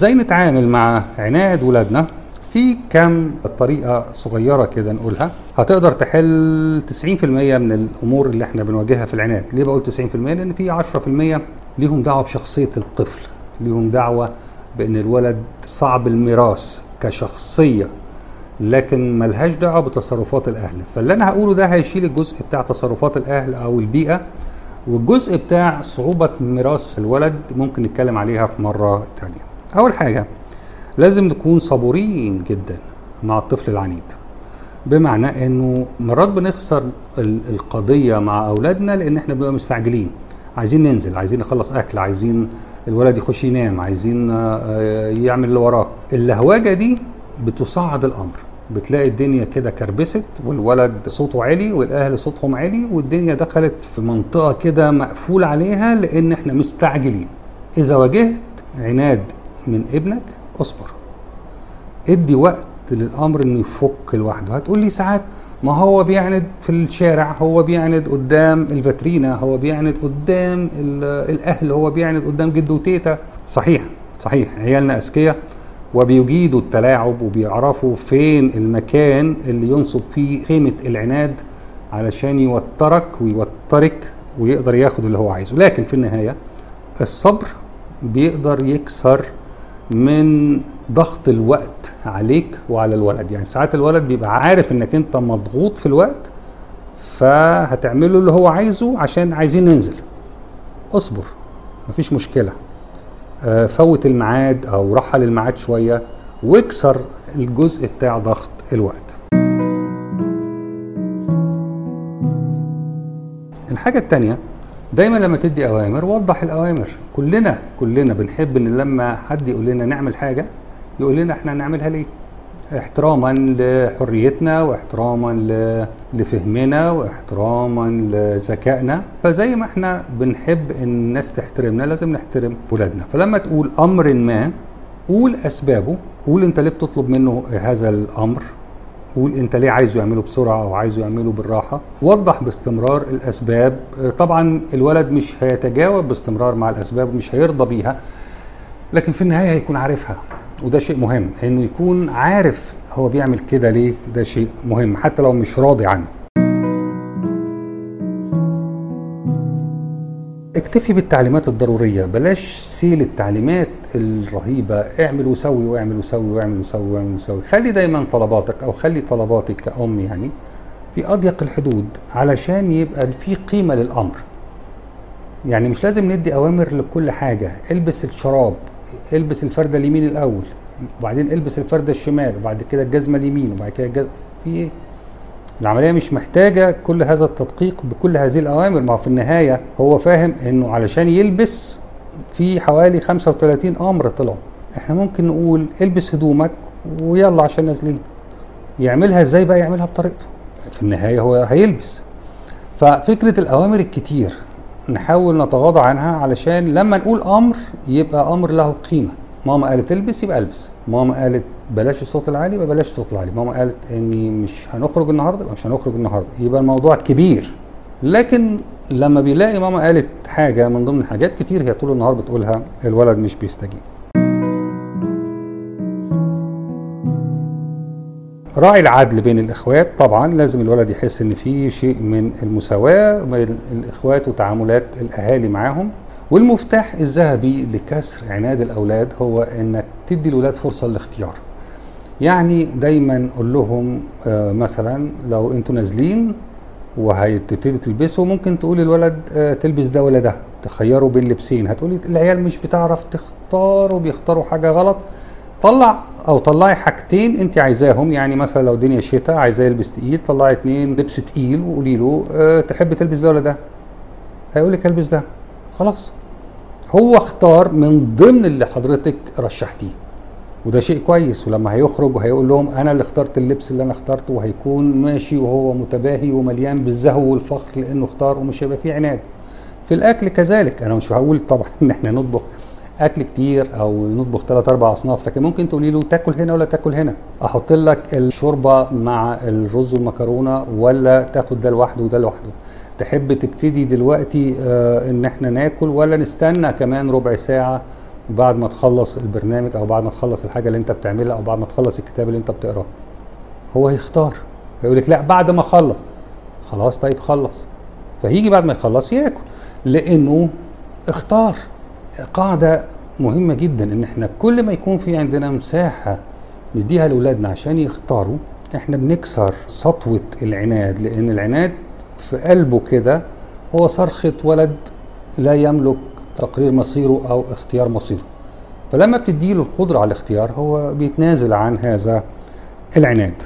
إزاي نتعامل مع عناد ولادنا؟ في كم طريقة صغيرة كده نقولها. هتقدر تحل 90% من الأمور اللي إحنا بنواجهها في العناد. ليه بقول 90% لأن في 10% ليهم دعوة بشخصية الطفل. ليهم دعوة بأن الولد صعب الميراث كشخصية لكن ملهاش دعوة بتصرفات الأهل. فاللي أنا هقوله ده هيشيل الجزء بتاع تصرفات الأهل أو البيئة والجزء بتاع صعوبة ميراث الولد ممكن نتكلم عليها في مرة تانية. أول حاجة لازم نكون صبورين جدا مع الطفل العنيد. بمعنى إنه مرات بنخسر ال- القضية مع أولادنا لأن إحنا بنبقى مستعجلين. عايزين ننزل عايزين نخلص أكل عايزين الولد يخش ينام عايزين آه، يعمل اللي وراه. اللهوجه دي بتصعد الأمر. بتلاقي الدنيا كده كربست والولد صوته عالي والأهل صوتهم عالي والدنيا دخلت في منطقة كده مقفول عليها لأن إحنا مستعجلين. إذا واجهت عناد من ابنك اصبر. ادي وقت للامر انه يفك لوحده. هتقول لي ساعات ما هو بيعند في الشارع هو بيعند قدام الفاترينا هو بيعند قدام ال- الاهل هو بيعند قدام جده وتيتا. صحيح صحيح عيالنا اذكياء وبيجيدوا التلاعب وبيعرفوا فين المكان اللي ينصب فيه خيمة العناد علشان يوترك ويوترك ويقدر ياخد اللي هو عايزه. لكن في النهاية الصبر بيقدر يكسر من ضغط الوقت عليك وعلى الولد. يعني ساعات الولد بيبقى عارف إنك أنت مضغوط في الوقت فهتعمله اللي هو عايزه عشان عايزين ننزل. اصبر مفيش مشكلة. آه، فوت الميعاد أو رحل الميعاد شوية واكسر الجزء بتاع ضغط الوقت. الحاجة التانية دايما لما تدي أوامر وضح الأوامر. كلنا كلنا بنحب إن لما حد يقول لنا نعمل حاجة يقول لنا إحنا هنعملها ليه؟ احتراما لحريتنا واحتراما لفهمنا واحتراما لذكائنا. فزي ما إحنا بنحب إن الناس تحترمنا لازم نحترم ولادنا. فلما تقول أمر ما قول أسبابه. قول أنت ليه بتطلب منه هذا الأمر؟ قول انت ليه عايزه يعمله بسرعة أو عايزه يعمله بالراحة. وضح باستمرار الأسباب. آه، طبعا الولد مش هيتجاوب باستمرار مع الأسباب ومش هيرضى بيها لكن في النهاية هيكون عارفها وده شيء مهم انه يكون عارف هو بيعمل كده ليه ده شيء مهم حتى لو مش راضي عنه. اكتفي بالتعليمات الضرورية. بلاش سيل التعليمات الرهيبة. اعمل وسوي واعمل وسوي واعمل وسوي واعمل وسوي. خلي دايما طلباتك أو خلي طلباتك كأم يعني في أضيق الحدود علشان يبقى في قيمة للأمر. يعني مش لازم ندي أوامر لكل حاجة. البس الشراب البس الفردة اليمين الأول وبعدين البس الفردة الشمال وبعد كده الجزمة اليمين وبعد كده الجزمة في إيه؟ العملية مش محتاجة كل هذا التدقيق بكل هذه الأوامر. ما هو في النهاية هو فاهم إنه علشان يلبس في حوالي 35 أمر طلعوا. إحنا ممكن نقول البس هدومك ويلا عشان نازلين يعملها إزاي بقى يعملها بطريقته. في النهاية هو هيلبس. ففكرة الأوامر الكتير نحاول نتغاضى عنها علشان لما نقول أمر يبقى أمر له قيمة. ماما قالت البس يبقى ألبس. ماما قالت بلاش الصوت العالي يبقى بلاش الصوت العالي. ماما قالت إني مش هنخرج النهارده يبقى مش هنخرج النهارده. يبقى الموضوع كبير. لكن لما بيلاقي ماما قالت حاجة من ضمن حاجات كتير هي طول النهار بتقولها الولد مش بيستجيب. راعي العدل بين الإخوات طبعا لازم الولد يحس إن في شيء من المساواة بين الإخوات وتعاملات الأهالي معاهم. والمفتاح الذهبي لكسر عناد الأولاد هو إنك تدي الأولاد فرصة للاختيار. يعني دايما قول لهم آه، مثلا لو أنتوا نازلين وهتبتدوا تلبسوا ممكن تقول للولد آه، تلبس ده ولا ده تخيروا بين لبسين. هتقولي العيال مش بتعرف تختار وبيختاروا حاجة غلط. طلع أو طلعي حاجتين انت عايزاهم. يعني مثلا لو الدنيا شتاء عايزاه يلبس تقيل طلعي اتنين لبس تقيل وقولي له أه تحب تلبس ده ولا ده؟ هيقول لك ألبس ده. خلاص. هو اختار من ضمن اللي حضرتك رشحتيه. وده شيء كويس ولما هيخرج وهيقول لهم أنا اللي اخترت اللبس اللي أنا اخترته وهيكون ماشي وهو متباهي ومليان بالزهو والفخر لأنه اختار ومش هيبقى فيه عناد. في الأكل كذلك أنا مش هقول طبعا إن إحنا نطبخ أكل كتير أو نطبخ ثلاث أربع أصناف لكن ممكن تقولي له تاكل هنا ولا تاكل هنا؟ أحط لك الشوربة مع الرز والمكرونة ولا تاخد ده لوحده وده لوحده؟ تحب تبتدي دلوقتي آه إن إحنا ناكل ولا نستنى كمان ربع ساعة بعد ما تخلص البرنامج أو بعد ما تخلص الحاجة اللي أنت بتعملها أو بعد ما تخلص الكتاب اللي أنت بتقراه هو هيختار. هيقول لك لا بعد ما أخلص. خلاص طيب خلص. فهيجي بعد ما يخلص ياكل. لأنه اختار. قاعدة مهمة جدا إن إحنا كل ما يكون في عندنا مساحة نديها لأولادنا عشان يختاروا إحنا بنكسر سطوة العناد. لأن العناد في قلبه كده هو صرخة ولد لا يملك تقرير مصيره أو اختيار مصيره. فلما بتديله القدرة على الاختيار هو بيتنازل عن هذا العناد.